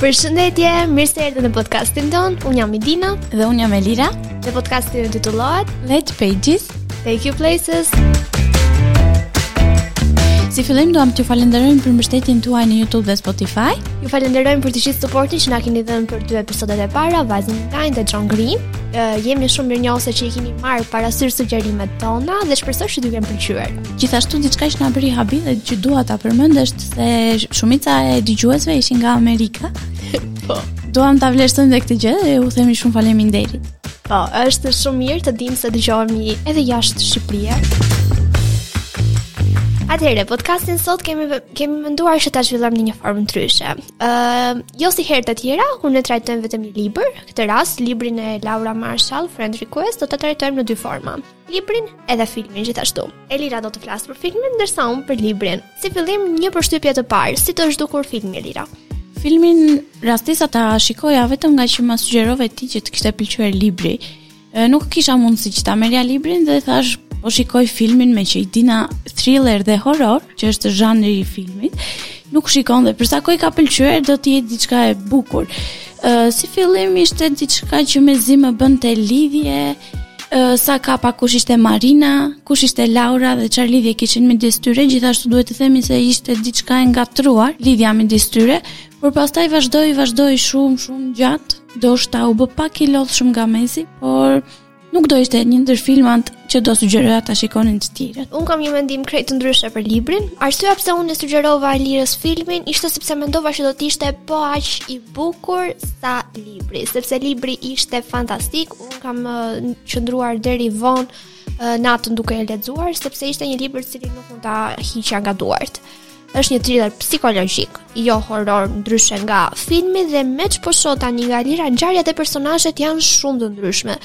Përshëndetje, mirë se erdhët në podcastin tonë. Unë jam Idina dhe unë jam Elira. Dhe podcasti ynë titullohet Let Pages Take You Places. Si fillim duam t'ju falenderojmë për mbështetjen tuaj në YouTube dhe Spotify. Ju falenderojmë për të gjithë suportin që na keni dhënë për dy episodet e para, Vazin Grind dhe John Green. jemi shumë mirënjohëse që i keni marrë parasysh sugjerimet tona dhe shpresoj që t'ju kenë pëlqyer. Gjithashtu diçka që na bëri habi dhe që dua ta përmend është se shumica e dëgjuesve ishin nga Amerika. Po. Duam ta vlerësojmë dhe këtë gjë dhe u themi shumë faleminderit. Po, është shumë mirë të dimë se dëgjohemi edhe jashtë Shqipërisë. Atëherë, podcastin sot kemi kemi menduar që ta zhvillojmë në një formë ndryshe. Ëh, uh, jo si herë të tjera, ku ne trajtojmë vetëm një libër, këtë rast librin e Laura Marshall, Friend Request, do ta trajtojmë në dy forma. Librin edhe filmin gjithashtu. Elira do të flasë për filmin, ndërsa unë për librin. Si fillim një përshtypje të parë, si të është dukur filmi Elira? Filmin rastisa ta shikoja vetëm ngaqë ma sugjerove ti që të kishte pëlqyer libri. E, nuk kisha mundësi që ta merrja librin dhe thashë po shikoj filmin meqë Idina thriller dhe horror, që është zhanri i filmit, nuk shikon dhe për sa kohë i ka pëlqyer do të jetë diçka e bukur. Uh, si fillim ishte diçka që mezi më bënte lidhje, uh, sa kapa kush ishte Marina, kush ishte Laura dhe çfarë lidhje kishin midis tyre, gjithashtu duhet të themi se ishte diçka e ngatërruar, lidhja midis tyre, por pastaj vazhdoi, vazhdoi shumë, shumë gjatë, Ndoshta u bë pak i lodhshëm nga mesi, por nuk do ishte një ndër filmat që do sugjeroja ta shikonin të tjerët. Unë kam një mendim krejt ndryshe për librin. Arsyeja pse unë e sugjerova Elirës filmin ishte sepse mendova se do të ishte po aq i bukur sa libri, sepse libri ishte fantastik. Unë kam qëndruar deri vonë natën duke e lexuar sepse ishte një libër të cilin nuk mund ta hiqja nga duart. është një thriller psikologjik, jo horror, ndryshe nga filmi dhe me ç'po shoh tani nga Elira ngjarjet e personazheve janë shumë të ndryshme,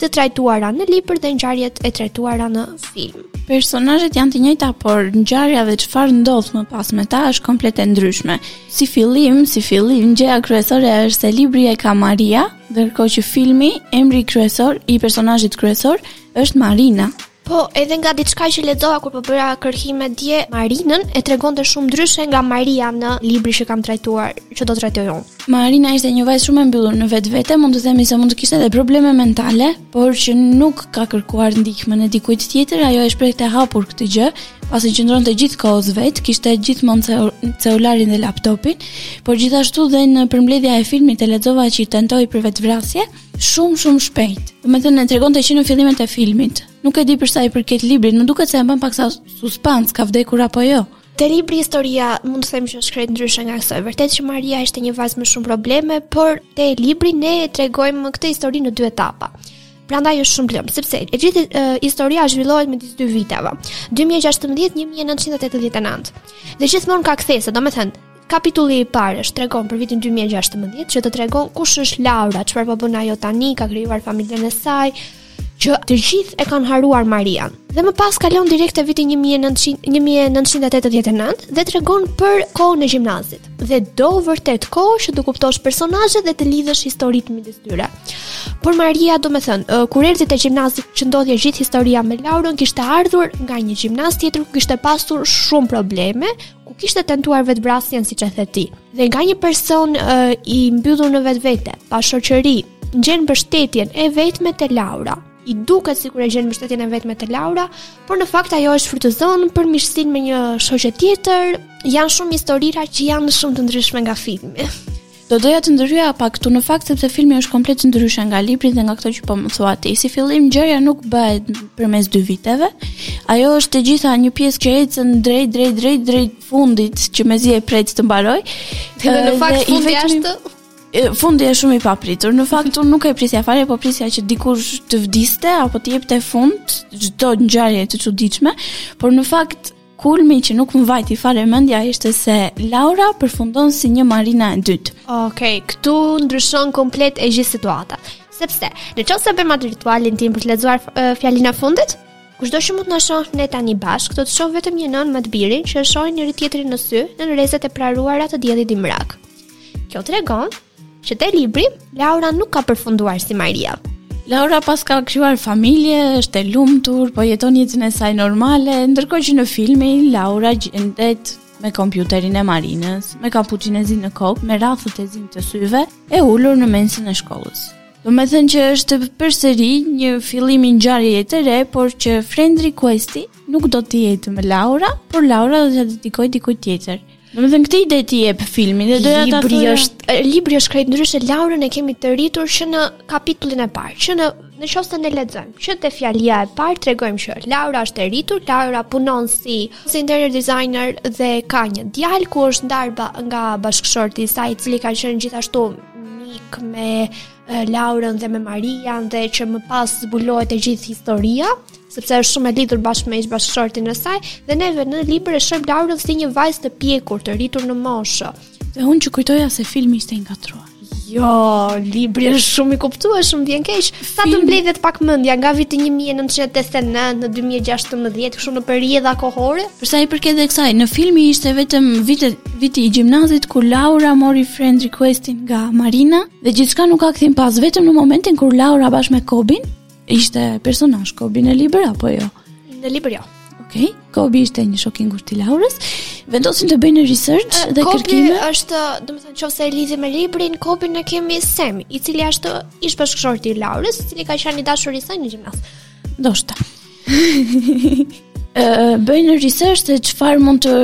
të trajtuara në libër dhe ngjarjet e trajtuara në film. Personazhet janë të njëjta, por ngjarja dhe çfarë ndodh më pas me ta është komplet e ndryshme. Si fillim, si fillim, gjëja kryesore është se libri e ka Maria, ndërkohë që filmi, emri kryesor, i personazhit kryesor, është Marina. Marina. Po, edhe nga diçka që lexova kur po bëra kërkime dje, Marinën e tregonte shumë ndryshe nga Maria në librin që kam trajtuar, që do të trajtoj unë. Marina ishte një vajzë shumë e mbyllur në vetvete, mund të themi se mund të kishte edhe probleme mentale, por që nuk ka kërkuar ndihmën e dikujt tjetër, ajo e shprehte hapur këtë gjë, pasi qëndronte gjithë kohës vetë, kishte gjithmonë celularin dhe laptopin, por gjithashtu dhe në përmbledhja e filmit e lexova që tentoi për vetëvrasje, Shumë shumë shpejt. Domethënë e tregonte që në fillimet e filmit. Nuk e di për sa i përket librit, nuk duket se e bën paksa suspans, ka vdekur apo jo. Te libri historia mund të them që është krejt ndryshe nga kësaj. Vërtet që Maria ishte një vajzë me shumë probleme, por te libri ne e tregojmë këtë histori në dy etapa. Prandaj është shumë lëmsh, sepse e gjithë e, historia zhvillohet midis dy viteve, 2016-1989. Dhe gjithmonë ka kthesa, domethënë Kapitulli i parë është tregon për vitin 2016 që të tregon kush është Laura, çfarë po bën ajo tani, ka krijuar familjen e saj, që të gjithë e kanë haruar Marian. Dhe më pas kalon direkt te viti 1900, 1989 dhe tregon për kohën e gjimnazit. Dhe do vërtet kohë që të kuptosh personazhet dhe të lidhësh historitë midis tyre. Por Maria, domethënë, kur erdhi te gjimnazi që ndodh e gjithë historia me Laurën, kishte ardhur nga një gjimnaz tjetër ku kishte pasur shumë probleme, ku kishte tentuar vetëvrasjen siç e the ti. Dhe nga një person uh, i mbyllur në vetvete, pa shoqëri, gjen mbështetjen e vetme te Laura. I duket sikur e gjen mbështetjen e vetme te Laura, por në fakt ajo e shfrytëzon për mirësinë me një shoqe tjetër. Janë shumë historira që janë shumë të ndryshme nga filmi. Do doja të ndërhyja pak këtu në fakt sepse filmi është komplet ndryshe nga libri dhe nga këto që po më thua ti. Si fillim gjëja nuk bëhet përmes dy viteve. Ajo është e gjitha një pjesë që ecën drejt drejt drejt drejt fundit që mezi e pret të mbarojë. Dhe në fakt fundi është fundi është shumë i papritur. Në fakt unë nuk e prisja fare, po prisja që dikush të vdiste apo të jepte fund çdo ngjarje të çuditshme, por në fakt Kulmi që nuk më vajti fare mendja ishte se Laura përfundon si një Marina e dytë. Okej, këtu ndryshon komplet e gjithë situata. Sepse, në qoftë se bëjmë atë ritualin tim për të lexuar fjalinë e fundit, kushdo që mund të na shohë ne tani bashkë, do të shohë vetëm një nënë me të birin që shohin njëri-tjetrin në sy nën rrezet e praruara të diellit dimrak. Kjo tregon Që te libri, Laura nuk ka përfunduar si Maria. Laura pas ka krijuar familje, është e lumtur, po jeton jetën e saj normale, ndërkohë që në filmin Laura gjendet me kompjuterin e Marinës, me kapuçin e zi në kokë, me rrathët e zi të syve, e ulur në mensën e shkollës. Domethënë që është përsëri një fillim i ngjarjeje të re, por që friend request-i nuk do të jetë më Laura, por Laura do t'ia dedikojë dikujt tjetër. Domethënë këtë ide të jep filmi dhe doja ta thoja. Libri është libri është krejt ndryshe Laurën e kemi të rritur që në kapitullin e parë, që në në qoftë se ne lexojmë, që te fjalia e parë tregojmë që Laura është e rritur, Laura punon si si interior designer dhe ka një djalë ku është ndarë nga bashkëshorti i saj, i cili ka qenë gjithashtu mik me Laurën dhe me Marian dhe që më pas zbulohet e gjithë historia, sepse është shumë e lidhur bashkë me ish bashkëshortin e saj dhe neve në libër e shohim Laurën si një vajzë të pjekur, të rritur në moshë. Dhe unë që kujtoja se filmi ishte i ngatërruar. Jo, libri është shumë i kuptueshëm, më vjen keq. Sa të mblidhet pak mendja nga viti 1989 në 2016, kështu në periudha kohore. Për sa i përket dhe kësaj, filmi ishte vetëm viti viti i gjimnazit kur Laura mori friend requestin nga Marina. Dhe gjithçka nuk ka kthim pas vetëm në momentin kur Laura bashkë me Kobin ishte personazh Kobi në libër apo jo? Në libër jo. Okej, okay. Kobi ishte një shok i ngushtë i Laurës. Vendosin të bëjnë research dhe Kobi kërkime. Kobi është, domethënë, nëse e lidhim me librin, Kobin e kemi Sem, i cili është ish bashkëshorti i Laurës, i cili ka qenë i dashur i saj në gjimnaz. Ndoshta. bëjnë research se çfarë mund të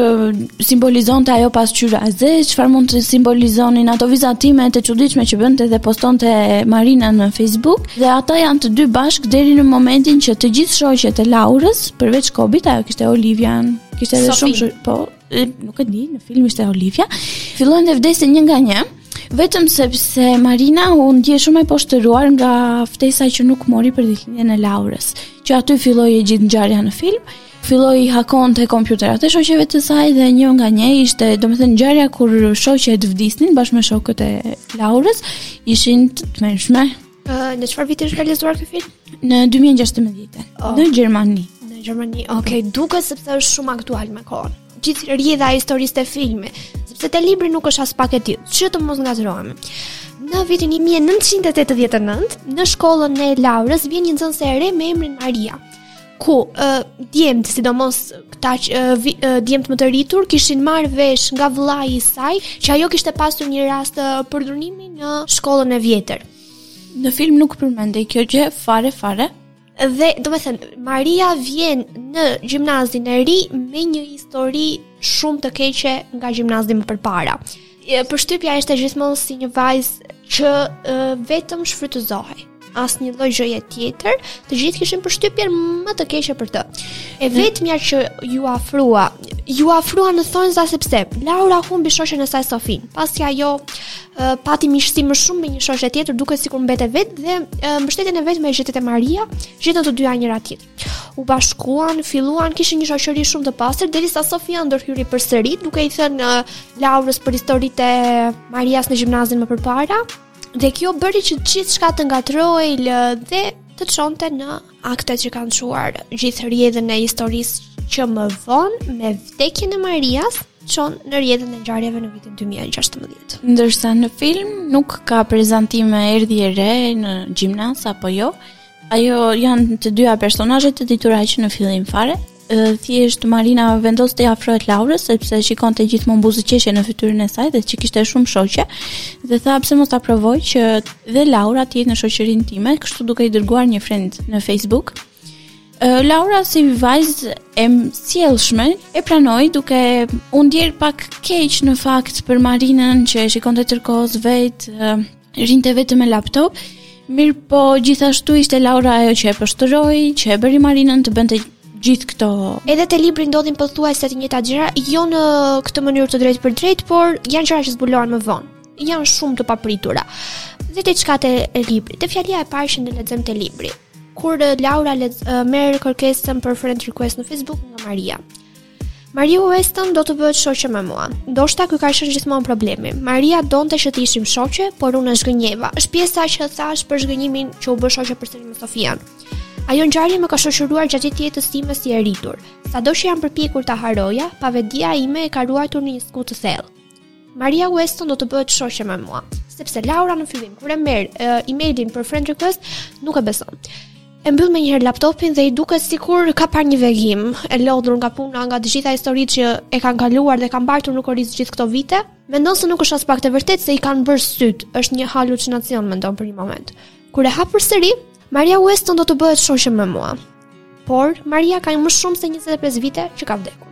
simbolizonte ajo pasqyra e zezë, çfarë mund të simbolizonin ato vizatime të çuditshme që bënte dhe postonte Marina në Facebook dhe ata janë të dy bashkë deri në momentin që të gjithë shoqet e Laurës, përveç Kobit, ajo kishte Olivian, kishte edhe shumë po, nuk e di, në film ishte Olivia, fillojnë dhe vdesin një nga një, vetëm sepse Marina u ndje shumë e poshtëruar nga ftesa që nuk mori për ditëlindjen e Laurës, që aty filloi e gjithë ngjarja në film, filloi i hakonte kompjuterat e shoqeve të saj dhe një nga një ishte, domethënë, ngjarja kur shoqet vdisnin bashkë me shokët e Laurës, ishin të tmerrshme, Në çfarë viti është realizuar ky film? Në 2016. Oh. Në Gjermani. Në Gjermani. Okej, okay, duket sepse është shumë aktual me kohën. Gjithë rrjedha e historisë te filmi, sepse te libri nuk është aspak e tillë. Që të mos ngatërrohemi. Në vitin 1989, në shkollën e Laurës vjen një nxënëse e re me emrin Maria. ku uh, djemt, sidomos këta uh, djemt më të rritur kishin marrë vesh nga vëllai i saj që ajo kishte pasur një rast uh, përdhunimi në shkollën e vjetër. Në film nuk përmendej kjo gjë fare fare. Dhe domethënë, Maria vjen në gjimnazin e ri me një histori shumë të keqe nga gjimnazi më përpara. Përshtypja ishte gjithmonë si një vajzë që e, vetëm shfrytëzohej asnjë lloj gjëje tjetër, të gjithë kishin përshtypjen më të keqe për të. E vetmja që iu afrua, iu afrua në thonjza sepse Laura humbi shoqen e saj Sofin, pasi ajo e, pati miqësi më shumë me një shoqe tjetër, dukej sikur mbeti vetë dhe e, mbështetjen e vetme e gjeti te Maria, gjetën të dyja njëra tjetër. u bashkuan, filluan, kishin një shoqëri shumë të pastër, derisa Sofia ndërhyri përsëri, duke i thënë uh, Laurës për historitë e Marias në gjimnazin më përpara, dhe kjo bëri që gjithçka të ngatërrohej dhe të çonte në aktet që kanë çuar gjithë rjedhën e historisë që më vonë me vdekjen e Marias, çon në rrjedhën e ngjarjeve në vitin 2016. Ndërsa në film nuk ka prezantim, erdhi e re në gjimnaz apo jo, Ajo janë të dyja personazhe të ditura që në fillim fare, thjesht Marina vendos t'i afrohet Laurës sepse shikonte gjithmonë buzëqeshje në fytyrën e saj dhe që kishte shumë shoqe dhe tha pse mos ta provoj që dhe Laura të jetë në shoqërinë time, kështu duke i dërguar një friend në Facebook. Laura si vajzë e sjellshme e pranoi duke u ndier pak keq në fakt për Marinën që e shikonte tërë kohës vetë rrinte vetëm me laptop, mirëpo gjithashtu ishte Laura ajo që e poshtëroi, që e bëri Marinën të bënte gjithë këto. Edhe te libri ndodhin pothuajse të njëjta gjëra, jo në këtë mënyrë të drejtpërdrejtë, por janë gjëra që zbulohen më vonë. Janë shumë të papritura. Dhe diçka te libri, te fjalia e parë që ne lexojmë te libri. Kur Laura lexon merr kërkesën për friend request në Facebook nga Maria. Maria Weston do të bëhet shoqe me mua. Ndoshta ky ka qenë gjithmonë problemi. Maria donte që të ishim shoqe, por unë e zhgënjeva. Është pjesa që thashë për zhgënjimin që u bë shoqe përsëri me Sofian. Ajo ngjarje më ka shoqëruar gjatë gjithë jetës sime si e rritur. Sado që jam përpjekur ta harroja, pavetëdija ime e ka ruajtur në një skutë të thellë. Maria Weston do të bëhet shoqe me mua, sepse Laura në fillim kur e merr uh, emailin për friend request nuk e beson. E mbyll menjëherë laptopin dhe i duket sikur ka parë një vegim, e lodhur nga puna, nga të gjitha historitë që i ka kaluar dhe ka mbartur në kurriz gjithë këto vite. Mendon se nuk është aspak e vërtetë se i kanë bërë sytë, është një halucinacion mendon për një moment. Kur e hap përsëri, Maria Weston do të bëhet shoqe me mua. Por Maria ka më shumë se 25 vite që ka vdekur.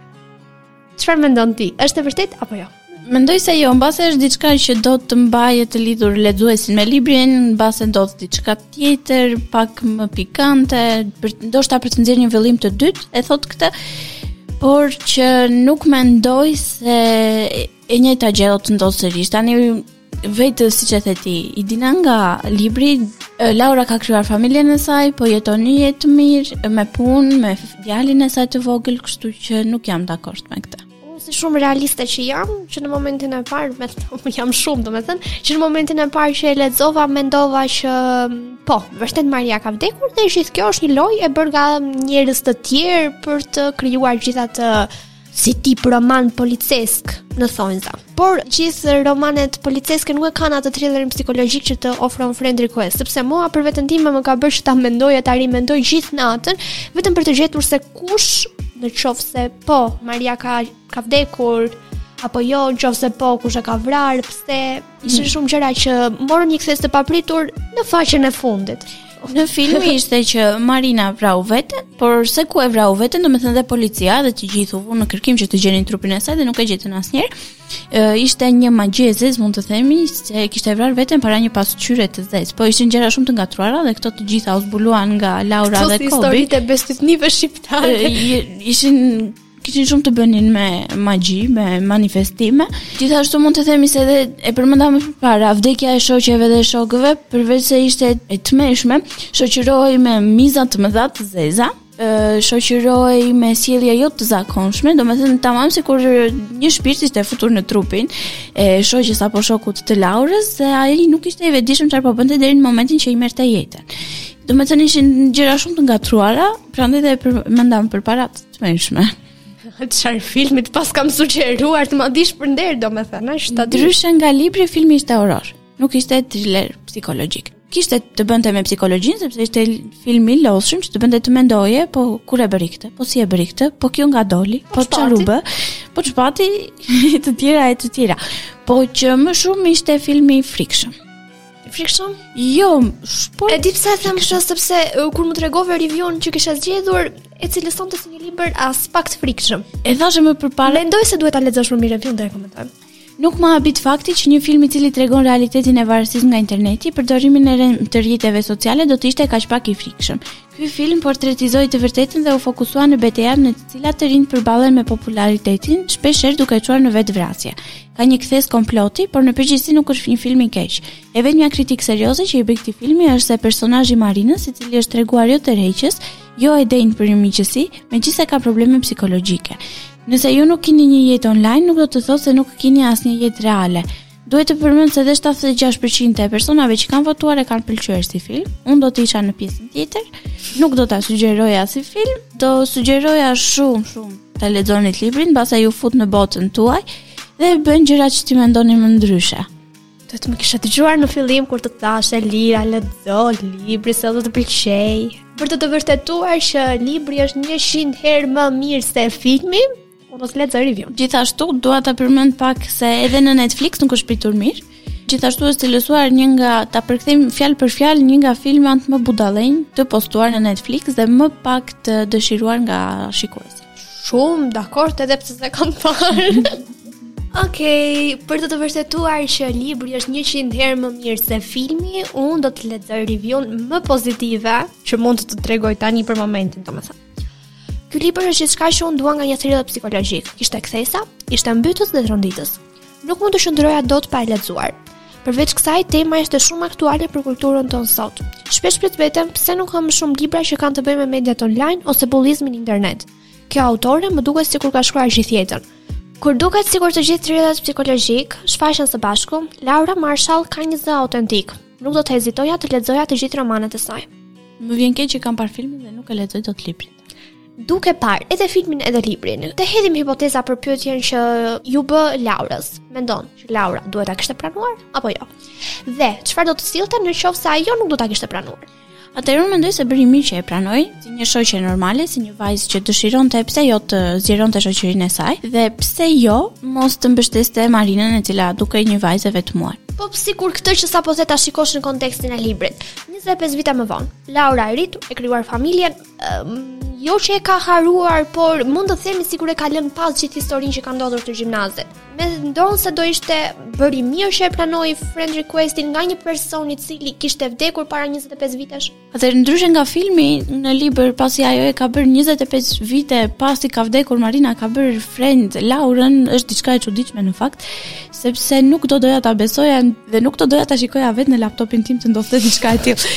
Çfarë mendon ti? Është e vërtetë apo jo? Mendoj se jo, mbase është diçka që do të mbajë të lidhur lexuesin me librin, mbase ndodh diçka tjetër, pak më pikante, për, ndoshta për të nxjerrë një vëllim të dytë, e thotë këtë, por që nuk mendoj se e njëjta gjë do të ndodhë sërish. Tani vetë siç e the ti, e dimë nga libri, Laura ka krijuar familjen e saj, po jeton një jetë të mirë me punë, me djalin e saj të vogël, kështu që nuk jam dakord me këtë. Unë si shumë realiste që jam, që në momentin e parë vetëm jam shumë, domethënë, që në momentin e parë që e lexova, mendova që po, vërtet Maria ka vdekur dhe gjithë kjo është një lojë e bërë nga njerëz të tjerë për të krijuar gjithë atë si tip roman policesk në thonjza. Por gjithë romanet policeske nuk e kanë atë thrillerin psikologjik që të ofron Friend Request, sepse mua për veten time më ka bërë që ta mendoj e ta rimendoj gjithë natën, vetëm për të gjetur se kush në qoftë se po, Maria ka, ka vdekur, apo jo, në qoftë se po, kush e ka vrarë, pse, Ishin shumë gjëra që morën një kthesë të papritur në faqen e fundit. Në film ishte që Marina vrau veten, por se ku e vrau veten, domethënë dhe policia dhe të gjithë u vunë në kërkim që të gjenin trupin e saj dhe nuk e gjetën asnjëherë. Ishte një magji e zezë, mund të themi, se kishte vrarë veten para një pasqyre të zezë. Po ishin gjëra shumë të ngatruara dhe këto të gjitha u zbuluan nga Laura dhe Kobi. Këto si historitë e besëtytnive shqiptare ishin kishin shumë të bënin me magji, me manifestime. Gjithashtu mund të themi se edhe e përmenda më përpara, vdekja e shoqeve dhe shokëve, përveç se ishte e tmerrshme, shoqërohej me miza të mëdha të zeza, shoqërohej me sjellje jo të zakonshme, domethënë tamam sikur një shpirt ishte futur në trupin e shoqes apo shokut të Laurës, dhe ai nuk ishte i vetëdijshëm çfarë po bënte deri në momentin që i merrte jetën. Domethënë ishin gjëra shumë të ngatruara, prandaj dhe e përmenda më përpara Tmerrshme. Çfarë filmi të paskam sugjeruar të më dish për nder, domethënë, është ta ndryshe nga libri filmi ishte horror. Nuk ishte thriller psikologjik. Kishte të bënte me psikologjinë sepse ishte film i lodhshëm që të bënte të mendoje, po ku e bëri këtë, po si e bëri këtë, po kjo nga doli, po ç'u bë, po ç'pati të tjera e të tjera. Po që më shumë ishte filmi i frikshëm. I frikshëm? Jo, po. E di pse e them kështu sepse kur më tregove review-n që kishe zgjedhur, e cilësonte si një libër aspak të frikshëm. E thashë më përpara. Mendoj se duhet ta lexosh më mirë review-n dhe e komentojmë. Nuk më habit fakti që një film i cili tregon realitetin e varësisë nga interneti, përdorimin e rëndë të rrjeteve sociale do të ishte kaq pak i frikshëm. Ky film portretizoi të vërtetën dhe u fokusua në betejat me të cilat të rinjtë përballen me popularitetin, shpesh herë duke çuar në vetëvrasje. Ka një kthesë komploti, por në përgjithësi nuk është një film i keq. E vetmja kritikë serioze që i bëj këtij filmi është se personazhi i Marinës, i cili është treguar jo tërheqës, jo e denjë për një miqësi, megjithëse ka probleme psikologjike. Nëse ju nuk keni një jetë online, nuk do të thotë se nuk keni asnjë jetë reale. Duhet të përmend se dhe 76 për qind e personave që kanë votuar e kanë pëlqyer si film. Unë do të isha në pjesën tjetër. Nuk do ta sugjeroja si film, do sugjeroja shumë, shumë ta lexoni librin, pastaj ju fut në botën tuaj dhe bën gjëra që t'i mendoni më ndryshe. Duhet të më kishe dëgjuar në fillim kur të thashë Lira lexo librin se do të pëlqej. Për të të vërtetuar që libri është 100 herë më mirë se filmi, Po mos lexo review. Gjithashtu dua ta përmend pak se edhe në Netflix nuk është pritur mirë. Gjithashtu është cilësuar një nga ta përkthejmë fjalë për fjalë një nga filmat më budallenj të postuar në Netflix dhe më pak të dëshiruar nga shikuesit. Shumë dakord edhe pse s'e kam parë. Okej, okej, për të të vërtetuar që libri është 100 herë më mirë se filmi, unë do të lexoj review-n më pozitive që mund të të tregoj tani për momentin, domethënë. Ky libër është gjithçka që unë dua nga një thriller psikologjik. Kishte kthesa, ishte mbytës dhe tronditës. Nuk mund të qëndroja dot pa e lexuar. Përveç kësaj, tema ishte shumë aktuale për kulturën tonë sot. Shpesh pyes veten pse nuk ka më shumë libra që kanë të bëjnë me mediat online ose bullizmin në internet. Kjo autore më duket sikur ka shkruar gjithë jetën. Kur duket sikur të gjithë thrillerat psikologjik shfaqen së bashku, Laura Marshall ka një zë autentik, Nuk do të hezitoja të lexoja të gjithë romanet e saj. Më vjen keq që kam parë filmin dhe nuk e lexoj dot librin duke parë edhe filmin edhe librin. Të hedhim hipoteza për pyetjen që iu bë Laurës. Mendon që Laura duhet ta kishte pranuar apo jo? Dhe çfarë do të sillte në qoftë se ajo nuk do ta kishte pranuar? Atëherë unë mendoj se bëri mirë që e pranoi si një shoqe normale, si një vajzë që dëshironte pse jo të zgjeronte shoqërinë e saj dhe pse jo mos të mbështeste Marinën e cila dukej një vajzë e vetmuar. Po sikur këtë që sapo the ta shikosh në kontekstin e librit. 25 vite më vonë, Laura e rritur, e krijuar familjen, jo që e ka harruar, por mund të themi sikur e ka lënë pas gjithë historinë që ka ndodhur të gjimnazit. Mendon se do ishte bëri mirë që e pranoi friend requestin nga një person i cili kishte vdekur para 25 vitesh. Atëherë ndryshe nga filmi në libër pasi ajo e ka bërë 25 vite pasi ka vdekur Marina ka bërë friend Laurën është diçka e çuditshme në fakt sepse nuk do doja ta besoja dhe nuk do doja ta shikoja vetë në laptopin tim të ndodhte diçka e tillë.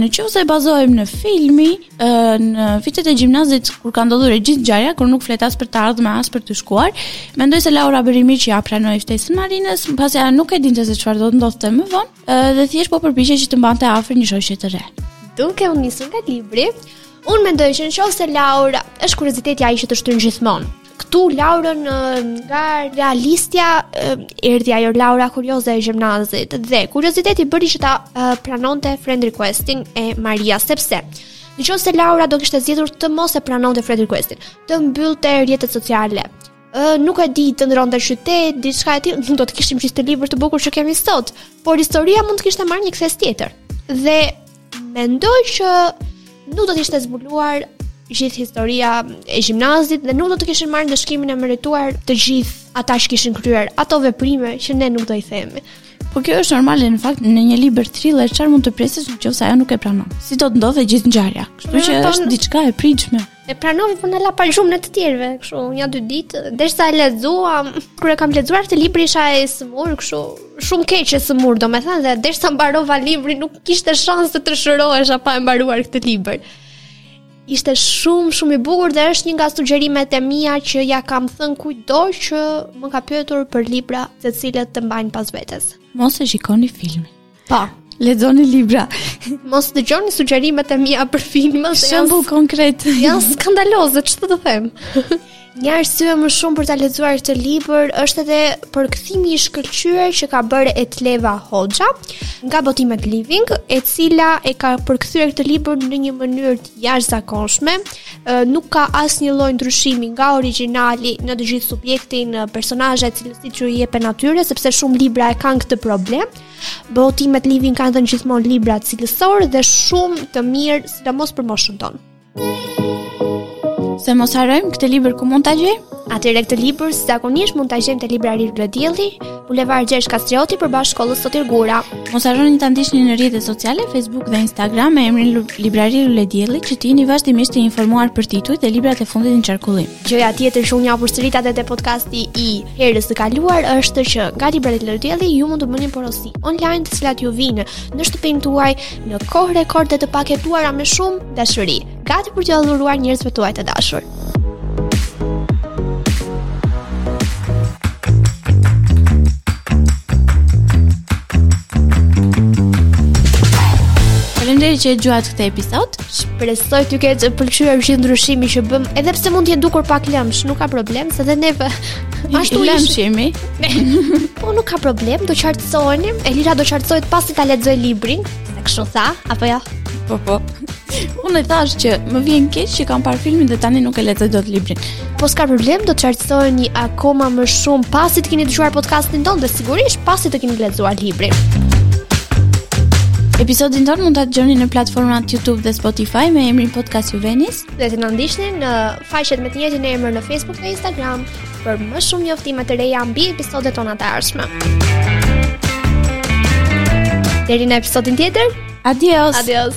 në qoftë se bazohem te filmi, në vitet e gjimnazit kur ka ndodhur e gjithë ngjarja, kur nuk flet as për të ardhme as për të shkuar, mendoj se Laura bëri mirë që ia pranoi ftesën Marinës, pasi ajo nuk e dinte se çfarë do të ndodhte më vonë, dhe thjesht po përpiqej që të mbante afër një shoqe të re. Duke u nisur nga libri, Unë mendoj që në qoftë se Laura është kurioziteti ai që të shtyn gjithmonë. Këtu Laurën nga realistja erdhi ajo Laura kurioze e gjimnazit dhe kurioziteti bëri që ta pranonte friend requestin e Marias sepse në qoftë se Laura do kishte zgjedhur të mos e pranonte friend requestin, të mbyllte rrjetet sociale, ë nuk e di të ndërronte qytet, diçka e tillë, nuk do të kishim gjithë këtë libër të bukur që kemi sot, por historia mund të kishte marrë një kthesë tjetër. Dhe Mendoj që nuk do të ishte zbuluar gjithë historia e gjimnazit dhe nuk do të kishin marrë ndëshkimin e merituar të gjithë ata që kishin kryer ato veprime që ne nuk do i themi. Po kjo është normale në fakt në një libër thriller çfarë mund të presësh në qoftë se ajo nuk e pranon. Si do të ndodhte gjithë ngjarja. Kështu që është diçka e pritshme. E pranoi po na la pa gjumë ne të tjerëve, kështu, një dy ditë, derisa e lexuam, kur e kam lexuar këtë libër isha e sëmur, kështu, shumë keq e sëmur, domethënë dhe derisa mbarova librin nuk kishte shans të shërohesha pa e mbaruar këtë libër. Ishte shumë shumë i bukur dhe është një nga sugjerimet e mia që ja kam thënë kujtdo që më ka pyetur për libra të cilët të mbajnë pas vetes. Mos e shikoni filmin. Po, lexoni libra. Mos dëgjoni sugjerimet e mia për filma, se shembull konkret. Janë skandaloze, ç'të të them. Një arsye më shumë për ta lexuar këtë libër është edhe përkthimi i shkëlqyer që ka bërë Etleva Hoxha nga botimet Living, e cila e ka përkthyer këtë libër në një mënyrë të jashtëzakonshme. Nuk ka asnjë lloj ndryshimi nga origjinali në të gjithë subjektin, personazhet, cilësitë që u jepen atyre, sepse shumë libra e kanë këtë problem. Botimet Living kanë dhënë gjithmonë libra cilësorë dhe shumë të mirë, sidomos për moshën tonë. Se mos harrojmë këtë libër ku mund ta gjejmë? Atëherë këtë libër zakonisht mund ta gjejmë te librari Luledielli, Bulevard Gjergj Kastrioti përballë shkollës Sotir Gurra. Mos harroni ta ndiqni në rrjetet sociale Facebook dhe Instagram me emrin Librari Luledielli që të jeni vazhdimisht të informuar për titujt dhe librat e fundit në qarkullim. Gjëja tjetër që unë ja përsërita dhe te podcasti i herës së kaluar është që nga librari Luledielli ju mund të bëni porosi online të cilat ju vijnë në shtëpinë tuaj në kohë rekord dhe të paketuara me shumë dashuri. Gati për t'ia dhuruar njerëzve tuaj të dashur. Faleminderit që e dëgjuat këtë episod. Shpresoj t'ju ketë pëlqyer gjithë ndryshimi që bëmë, edhe pse mund të jetë dukur pak lëmsh, nuk ka problem, se dhe ne ashtu lëmsh jemi. po nuk ka problem, do qartësoheni, Elira do qartësohet pasi ta lexojë librin, se kështu tha, apo jo? Po po. Unë thashë që më vjen keq që kam parë filmin dhe tani nuk e lexoj dot librin. Po s'ka problem, do të qartësoheni akoma më shumë pasi të keni dëgjuar podcastin tonë dhe sigurisht pasi të keni lexuar librin. Episodin tonë mund ta dëgjoni në platformat YouTube dhe Spotify me emrin Podcast Juvenis dhe të na ndiqni në faqet me të njëjtin emër në Facebook dhe Instagram për më shumë njoftime të reja mbi episodet tona të ardhshme. Deri në episodin tjetër, Adios. Adios.